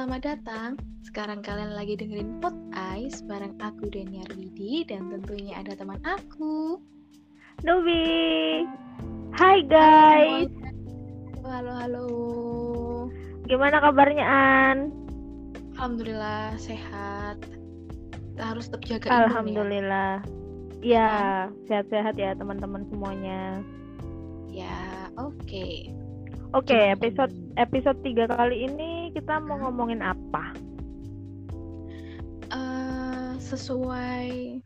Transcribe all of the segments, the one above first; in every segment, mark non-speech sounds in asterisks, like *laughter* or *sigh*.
selamat datang. Sekarang kalian lagi dengerin Pot Ice bareng aku Daniar Widi dan tentunya ada teman aku. Nubi. Hai guys. Halo, halo. Gimana kabarnya An? Alhamdulillah sehat. Kita harus tetap jaga ya. Alhamdulillah. Ya, sehat-sehat ya teman-teman semuanya. Ya, oke. Oke, Gimana episode episode 3 kali ini kita mau ngomongin apa? Eh, sesuai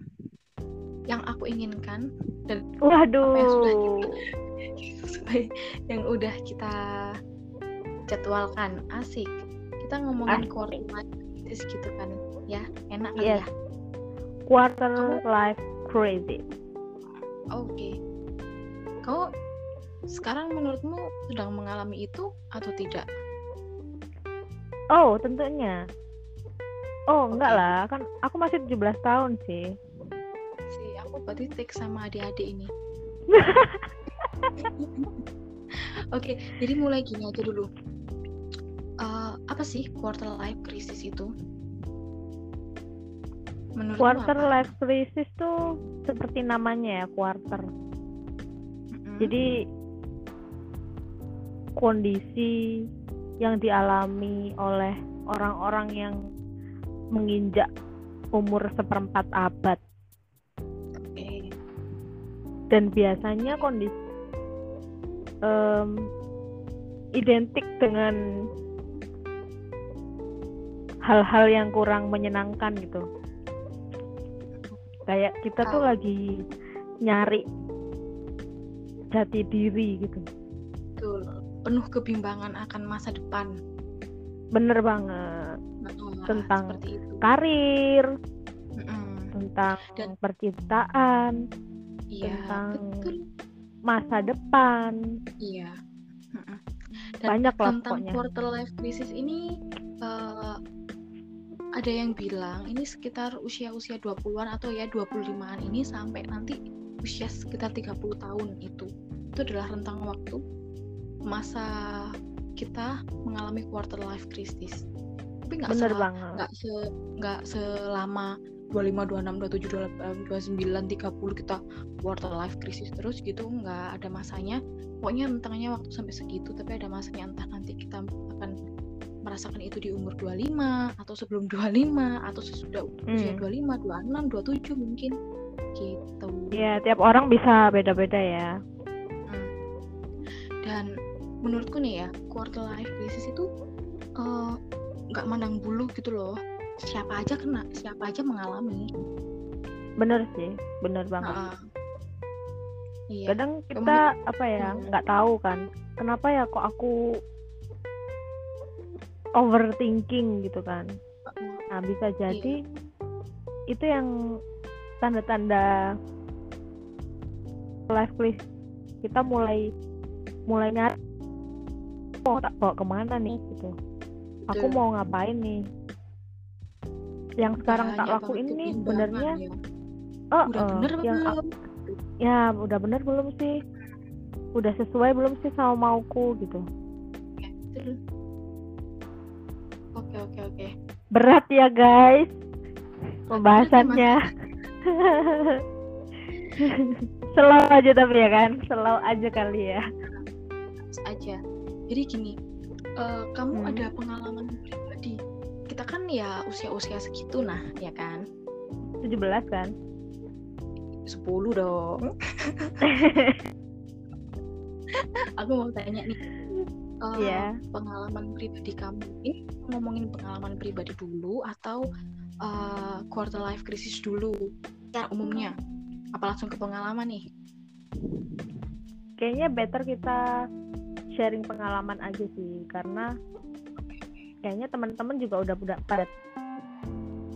yang aku inginkan dan apa yang sudah Waduh. kita *laughs* yang udah kita jadwalkan asik kita ngomongin Asik. quarter life crisis gitu kan ya enak kan Yes. ya Quarter life crisis. oke kau sekarang menurutmu sedang mengalami itu atau tidak Oh, tentunya. Oh, enggak lah, kan aku masih 17 tahun sih. sih aku berarti take sama adik-adik ini *laughs* oke jadi mulai gini aja dulu Eh, apa sih quarter life crisis itu menurutmu Quarter apa? life crisis tuh seperti namanya ya, quarter. Mm-mm. Jadi kondisi yang dialami oleh orang-orang yang menginjak umur seperempat abad dan biasanya kondisi em, identik dengan hal-hal yang kurang menyenangkan gitu. Kayak kita tuh Ah. lagi nyari jati diri gitu. Betul. Penuh kebimbangan akan masa depan. Bener banget. Nah, Tentang seperti itu. Karir, Mm-mm. tentang Dan- percintaan, Iya, tentang betul. masa depan. Iya. Dan Banyak lah tentang pokoknya. quarter life crisis ini eh, ada yang bilang ini sekitar usia-usia 20-an atau ya 25-an ini sampai nanti usia sekitar 30 tahun itu. Itu adalah rentang waktu masa kita mengalami quarter life crisis. Tapi nggak banget. nggak se nggak selama 25 26 27 28 29 30 kita quarter life crisis terus gitu nggak ada masanya pokoknya rentangnya waktu sampai segitu tapi ada masanya entah nanti kita akan merasakan itu di umur 25 atau sebelum 25 atau sesudah usia Hmm. 25 26 27 mungkin gitu Ya, tiap orang bisa beda-beda ya. Hmm. dan menurutku nih ya quarter life crisis itu eh, nggak mandang bulu gitu loh siapa aja kena siapa aja mengalami Bener sih, bener banget. Heeh. iya Kadang kita apa ya, Hmm. nggak tahu kan, kenapa ya kok aku overthinking gitu kan. Nah, bisa Iya. jadi itu yang tanda-tanda life crisis kita mulai mulai nyari mau tak bawa ke mana nih gitu. Aku mau ngapain nih? Yang sekarang tak Banyak lakuin banget nih kebimbangan sebenarnya ya. oh udah eh, bener yang belum? ya udah bener belum sih? Udah sesuai belum sih sama mauku gitu. Ya, betul. oke oke oke. Berat ya guys pembahasannya. *laughs* slow aja tapi ya kan slow aja kali ya. Aja jadi gini eh, kamu Hmm. ada pengalaman pribadi? Kita kan ya usia-usia segitu nah ya kan? 17 kan? 10 dong. *laughs* Aku mau tanya nih eh, Iya. pengalaman pribadi kamu ini ngomongin pengalaman pribadi dulu atau eh, quarter life crisis dulu secara umumnya? Apa langsung ke pengalaman nih? Kayaknya better kita sharing pengalaman aja sih karena kayaknya teman-teman juga udah udah pada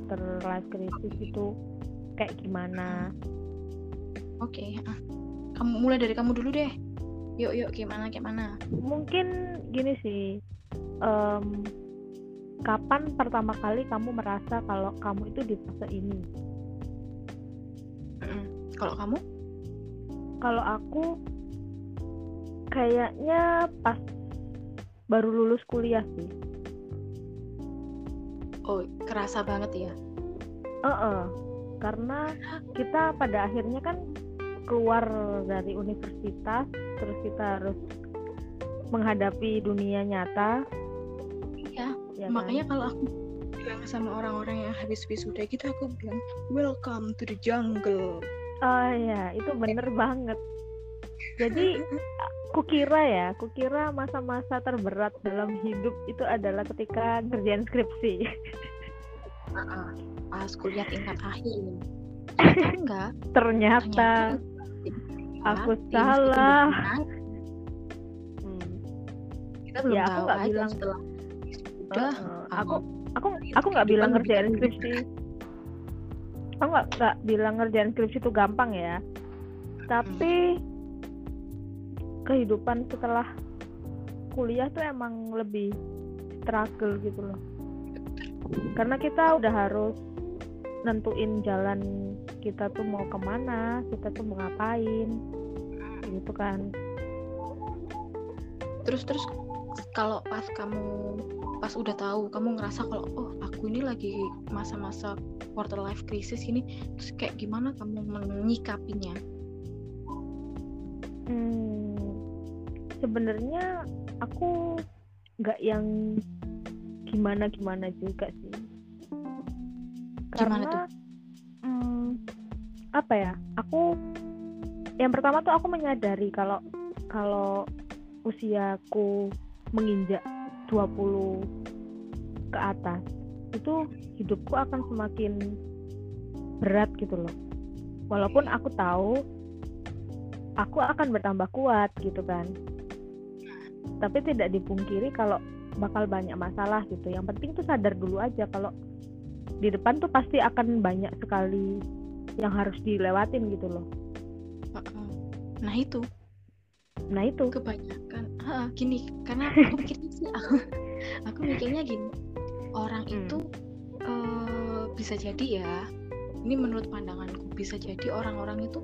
ter life crisis itu kayak gimana. Oke ah. kamu mulai dari kamu dulu deh. Yuk yuk gimana gimana? Mungkin gini sih em, kapan pertama kali kamu merasa kalau kamu itu di fase ini? Mm-mm. kalau kamu? Kalau aku kayaknya pas baru lulus kuliah sih oh kerasa banget ya uh -uh. karena kita pada akhirnya kan keluar dari universitas terus kita harus menghadapi dunia nyata iya ya makanya kan? kalau aku bilang sama orang-orang yang habis wisuda gitu aku bilang welcome to the jungle oh ya itu bener banget jadi *laughs* kukira ya kukira masa-masa terberat dalam hidup itu adalah ketika ngerjain skripsi. Uh -uh. pas kuliah tingkat akhir. Enggak *laughs* ternyata, ternyata aku salah. Hmm. kita belum ya, aku nggak bilang. setelah udah uh, aku aku aku nggak bilang ngerjain skripsi? Aku nggak nggak bilang ngerjain skripsi itu gampang ya. Tapi hmm kehidupan setelah kuliah tuh emang lebih struggle gitu loh. Karena kita udah harus nentuin jalan kita tuh mau ke mana kita tuh mau ngapain gitu kan. Terus terus kalau pas kamu pas udah tahu kamu ngerasa kalau oh aku ini lagi masa-masa quarter life crisis ini terus kayak gimana kamu menyikapinya? Hmm, sebenarnya aku nggak yang gimana gimana juga sih. Gimana karena tuh? Hmm, apa ya aku yang pertama tuh aku menyadari kalau kalau usiaku menginjak 20 ke atas itu hidupku akan semakin berat gitu loh. Walaupun aku tahu aku akan bertambah kuat gitu kan tapi tidak dipungkiri kalau bakal banyak masalah gitu. Yang penting tuh sadar dulu aja kalau di depan tuh pasti akan banyak sekali yang harus dilewatin gitu loh. Nah itu. Nah itu. Kebanyakan. Gini karena aku *laughs* mikirnya sih aku aku mikirnya gini. Orang hmm. itu uh, bisa jadi ya ini menurut pandanganku bisa jadi orang-orang itu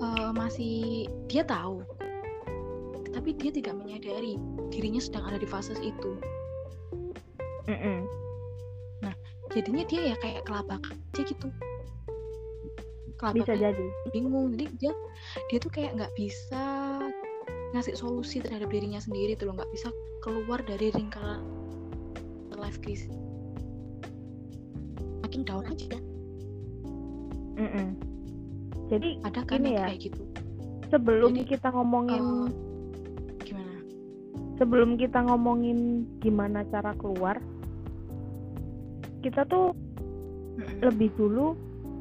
uh, masih dia tahu tapi dia tidak menyadari dirinya sedang ada di fase itu. Mm -mm. nah jadinya dia ya kayak kelabak aja gitu. Kelabak bisa jadi. Bingung. Jadi dia dia tuh kayak nggak bisa ngasih solusi terhadap dirinya sendiri tuh loh. Nggak bisa keluar dari lingkaran life crisis. Makin down aja. Mm -mm. jadi ada kan ya kayak gitu? sebelum jadi, kita ngomongin uh, sebelum kita ngomongin gimana cara keluar kita tuh hmm. lebih dulu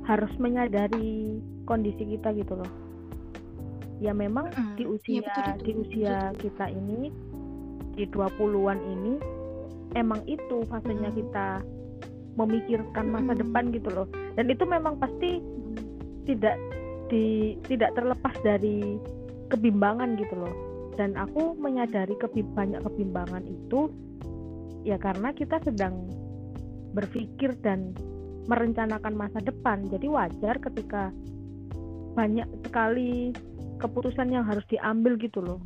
harus menyadari kondisi kita gitu loh ya memang hmm. di usia ya, betul, betul, di usia betul. kita ini di 20-an ini emang itu fasenya hmm. kita memikirkan masa hmm. depan gitu loh dan itu memang pasti tidak di tidak terlepas dari kebimbangan gitu loh dan aku menyadari banyak kebimbangan itu ya karena kita sedang berpikir dan merencanakan masa depan. Jadi wajar ketika banyak sekali keputusan yang harus diambil gitu loh.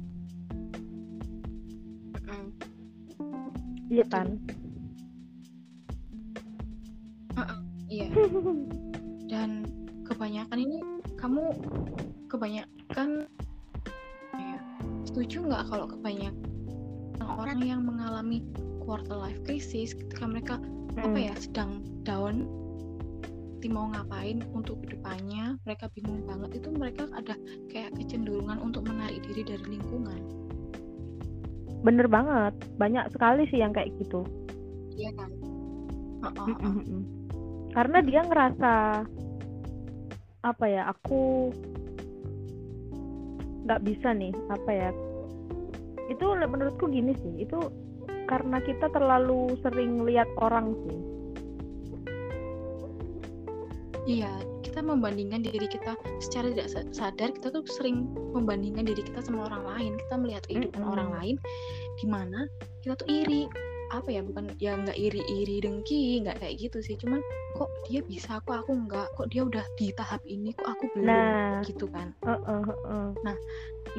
Iya kan? Iya. *laughs* Dan kebanyakan ini kamu kebanyakan setuju nggak kalau kebanyakan orang yang mengalami quarter life crisis ketika mereka hmm. apa ya sedang down mau ngapain untuk ke depannya mereka bingung banget itu mereka ada kayak kecenderungan untuk menarik diri dari lingkungan. Bener banget. Banyak sekali sih yang kayak gitu. Iya kan? Oh, oh, oh. karena dia ngerasa apa ya aku nggak bisa nih apa ya itu menurutku gini sih itu karena kita terlalu sering lihat orang sih iya kita membandingkan diri kita secara tidak sadar kita tuh sering membandingkan diri kita sama orang lain kita melihat kehidupan mm -hmm. orang lain di mana kita tuh iri apa ya bukan ya nggak iri-iri dengki nggak kayak gitu sih. Cuman kok dia bisa? Kok aku nggak? Kok dia udah di tahap ini? Kok aku belum? Nah, gitu kan. Uh, uh, uh. nah.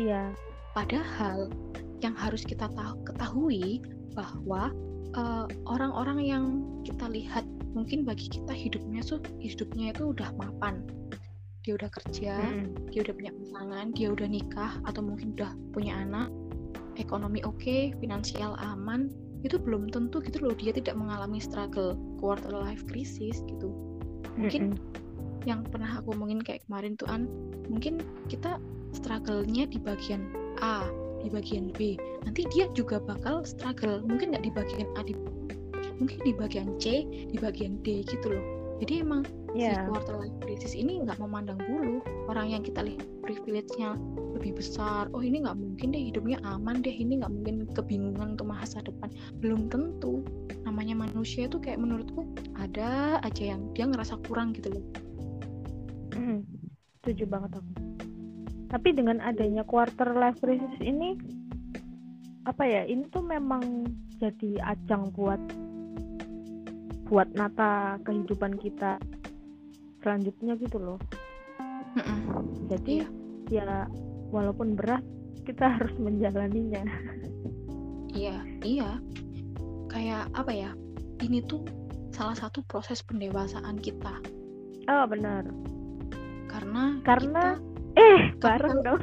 Iya. Padahal yang harus kita tahu ketahui bahwa eh, orang-orang yang kita lihat mungkin bagi kita hidupnya tuh hidupnya itu udah mapan. Dia udah kerja Mm-mm. dia udah punya pasangan dia udah nikah atau mungkin udah punya anak ekonomi oke finansial aman itu belum tentu gitu loh dia tidak mengalami struggle quarter life crisis gitu. Mungkin Mm-mm. yang pernah aku omongin kayak kemarin tuh an mungkin kita struggle-nya di bagian A di bagian B. Nanti dia juga bakal struggle mungkin nggak di bagian A di mungkin di bagian C di bagian D gitu loh. Jadi emang si ya quarter life crisis ini nggak memandang bulu. Orang yang kita lihat privilege-nya lebih besar. Oh ini nggak mungkin deh hidupnya aman deh. Ini nggak mungkin kebingungan untuk masa depan. Belum tentu. Namanya manusia itu kayak menurutku ada aja yang dia ngerasa kurang gitu loh. Setuju banget aku. Tapi dengan adanya quarter life crisis ini apa ya ini tuh memang jadi ajang buat buat nata kehidupan kita selanjutnya gitu loh jadi ya walaupun berat kita harus menjalaninya. Iya iya. Kayak apa ya? Ini tuh salah satu proses pendewasaan kita. Oh benar. Karena Karena kita- eh *laughs* bareng kalau- dong.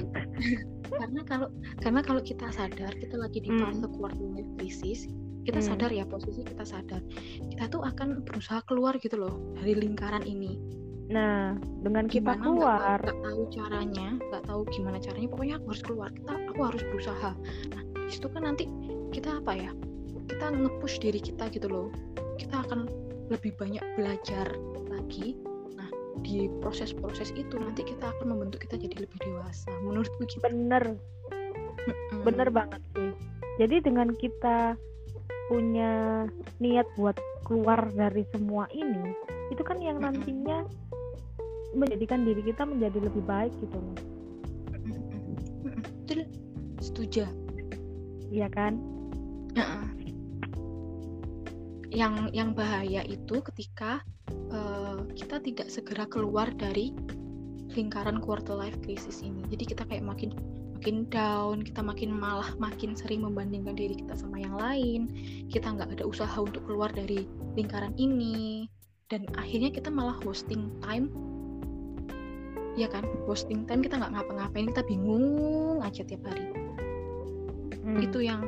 *laughs* karena kalau karena kalau kita sadar kita lagi di Hmm. fase quarter life crisis kita Hmm. sadar ya posisi kita sadar. Kita tuh akan berusaha keluar gitu loh dari lingkaran ini nah dengan kita gimana nggak keluar. nggak tahu caranya nggak tahu gimana caranya. Pokoknya aku harus keluar kita aku harus berusaha. Nah di situ kan nanti kita apa ya kita nge-push diri kita gitu loh. Kita akan lebih banyak belajar lagi. Nah di proses-proses itu nanti kita akan membentuk kita jadi lebih dewasa menurutku gitu. Bener. Bener banget sih. Jadi dengan kita punya niat buat keluar dari semua ini itu kan yang nantinya menjadikan diri kita menjadi lebih baik gitu loh. Betul. setuju. Iya kan? Yang yang bahaya itu ketika eh, kita tidak segera keluar dari lingkaran quarter life crisis ini. Jadi kita kayak makin makin down kita makin malah makin sering membandingkan diri kita sama yang lain. Kita nggak ada usaha untuk keluar dari lingkaran ini. Dan akhirnya kita malah wasting time ya kan wasting time kita nggak ngapa-ngapain kita bingung aja tiap hari. Hmm. itu yang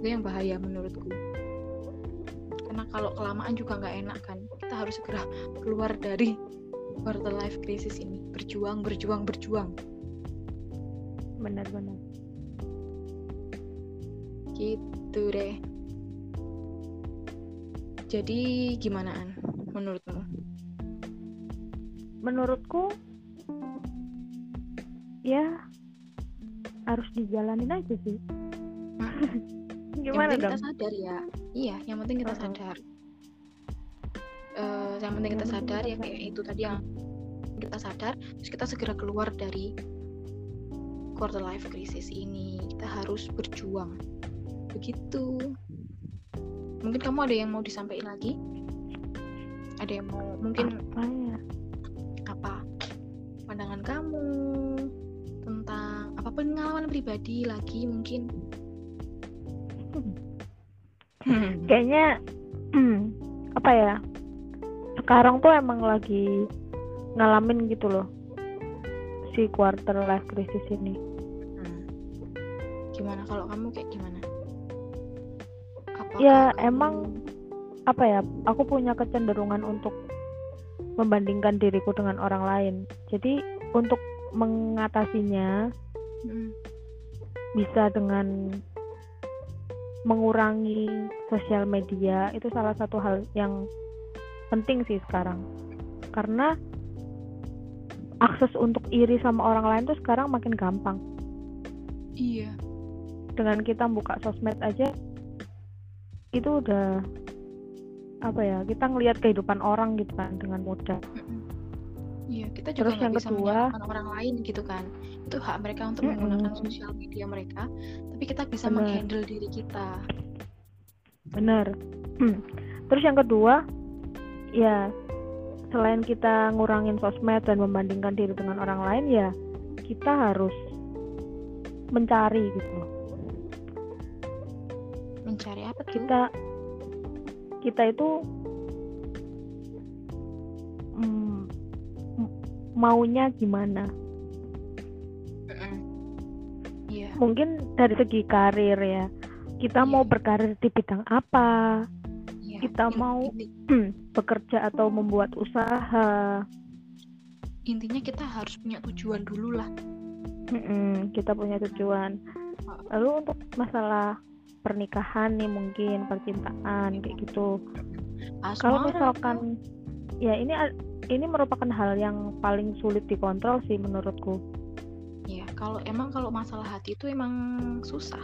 itu yang bahaya menurutku. Karena kalau kelamaan juga nggak enak kan kita harus segera keluar dari quarter life crisis ini. Berjuang berjuang berjuang. Benar-benar gitu deh. Jadi gimana an menurutmu? Menurutku ya harus dijalanin aja sih. *laughs* Yang gimana penting dong? kita sadar ya. Iya yang penting kita sadar. Eh, yang penting kita Yang sadar ya kayak itu tadi yang kita sadar terus kita segera keluar dari quarter life crisis ini. Kita harus berjuang. Begitu. Mungkin kamu ada yang mau disampaikan lagi? Ada yang mau mungkin apa ya? apa? Pandangan kamu apa pengalaman pribadi lagi mungkin? Kayaknya apa ya? Sekarang tuh emang lagi ngalamin gitu loh si quarter life crisis ini. Hmm. Gimana? Kalau kamu kayak gimana? Apakah Ya, kamu- emang apa ya? Aku punya kecenderungan untuk membandingkan diriku dengan orang lain. Jadi untuk mengatasinya Mm, bisa dengan mengurangi sosial media itu salah satu hal yang penting sih sekarang karena akses untuk iri sama orang lain tuh sekarang makin gampang Iya. dengan kita buka sosmed aja itu udah apa ya kita ngelihat kehidupan orang gitu kan dengan mudah mm-mm. Iya, kita juga Terus yang bisa kedua- menyalahkan orang lain gitu kan. Itu hak mereka untuk Mm-mm. menggunakan sosial media mereka, tapi kita bisa Benar. menghandle diri kita. bener Hmm. terus yang kedua ya selain kita ngurangin sosmed dan membandingkan diri dengan orang lain ya kita harus mencari gitu. Mencari apa tuh? kita kita itu maunya gimana Iya. mungkin dari segi karir ya kita Iya. mau berkarir di bidang apa Iya. kita In- mau- *clears throat* bekerja atau membuat usaha intinya kita harus punya tujuan dulu lah. Mm-mm, kita punya tujuan lalu untuk masalah pernikahan nih mungkin percintaan kayak gitu kalau misalkan ya ini ini merupakan hal yang paling sulit dikontrol sih menurutku ya kalau emang kalau masalah hati itu emang susah.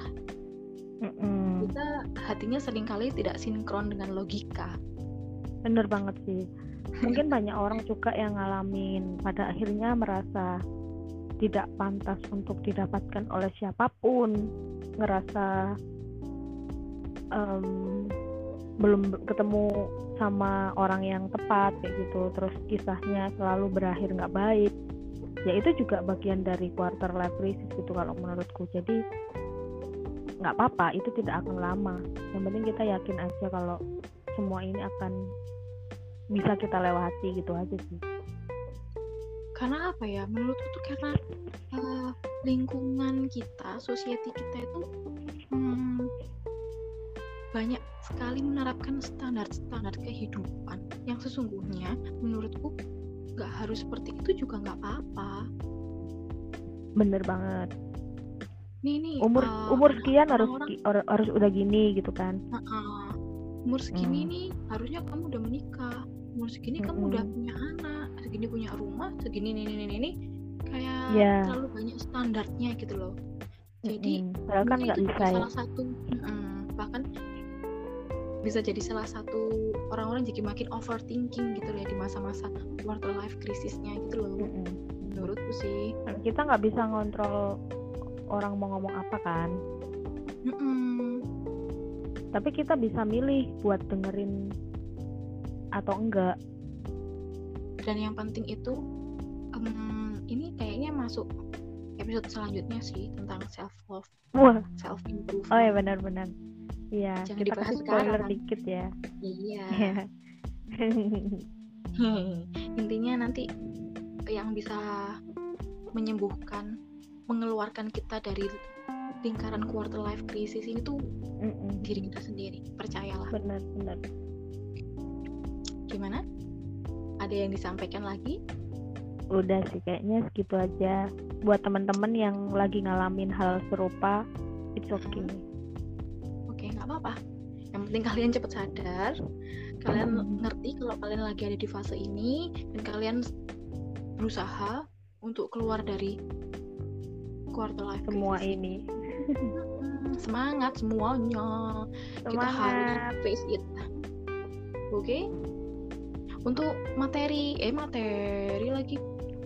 Mm-mm, Kita hatinya sering kali tidak sinkron dengan logika. bener banget sih mungkin *laughs* banyak orang juga yang ngalamin pada akhirnya merasa tidak pantas untuk didapatkan oleh siapa pun ngerasa em, belum ketemu sama orang yang tepat kayak gitu. Terus kisahnya selalu berakhir nggak baik. Ya itu juga bagian dari quarter life crisis gitu kalau menurutku. Jadi nggak apa-apa itu tidak akan lama. Yang penting kita yakin aja kalau semua ini akan bisa kita lewati gitu aja sih. Karena apa ya? Menurutku tuh karena eh, lingkungan kita, society kita itu hmm, banyak sekali menerapkan standar-standar kehidupan yang sesungguhnya menurutku nggak harus seperti itu juga nggak apa-apa. bener banget. Nih nih umur eh, umur sekian harus orang-orang ki- or- harus udah gini gitu kan? Heeh. umur segini Hmm. nih harusnya kamu udah menikah. Umur segini kamu udah punya anak segini punya rumah segini ini ini ini kayak Iya. terlalu banyak standarnya gitu loh. Jadi padahal kan nggak itu bisa juga ya. salah satu mm, bahkan bisa jadi salah satu orang-orang jadi makin overthinking gitu loh ya di masa-masa quarter life krisisnya gitu loh. Mm-mm. menurutku sih. Kan kita nggak bisa ngontrol orang mau ngomong apa kan. Mm-mm. tapi kita bisa milih buat dengerin atau enggak. Dan yang penting itu em, ini kayaknya masuk episode selanjutnya sih tentang self love wah. self improvement oh ya benar-benar iya Jangan kita kasih spoiler sekarang. dikit ya. Iya Iya. *laughs* intinya nanti yang bisa menyembuhkan mengeluarkan kita dari lingkaran quarter life crisis ini tuh Mm-mm. diri kita sendiri percayalah. Benar-benar gimana? Ada yang disampaikan lagi? Udah sih kayaknya segitu aja. Buat teman-teman yang lagi ngalamin hal serupa it's okay. Oke nggak apa-apa. Yang penting kalian cepet sadar kalian Hmm. ngerti kalau kalian lagi ada di fase ini dan kalian berusaha untuk keluar dari quarter life semua crisis ini semangat semuanya. Kita harus semangat face it. Oke? Untuk materi eh materi lagi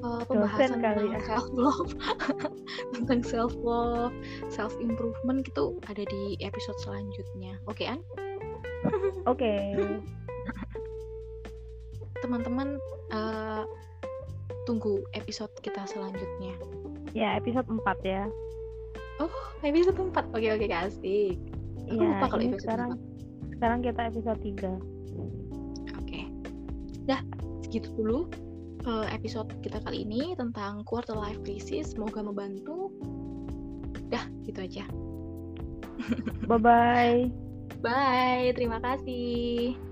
eh, pembahasan kali tentang ya. self love *laughs* tentang self love self improvement itu ada di episode selanjutnya. Oke an? Oke. Teman-teman eh, tunggu episode kita selanjutnya. Ya episode 4 ya. Episode 4 oke oke asik. Aku Iya, lupa kalau episode sekarang sekarang kita episode 3 Oke. Dah, segitu dulu episode kita kali ini tentang quarter life crisis. Semoga membantu. Dah, gitu aja. bye bye Bye, terima kasih.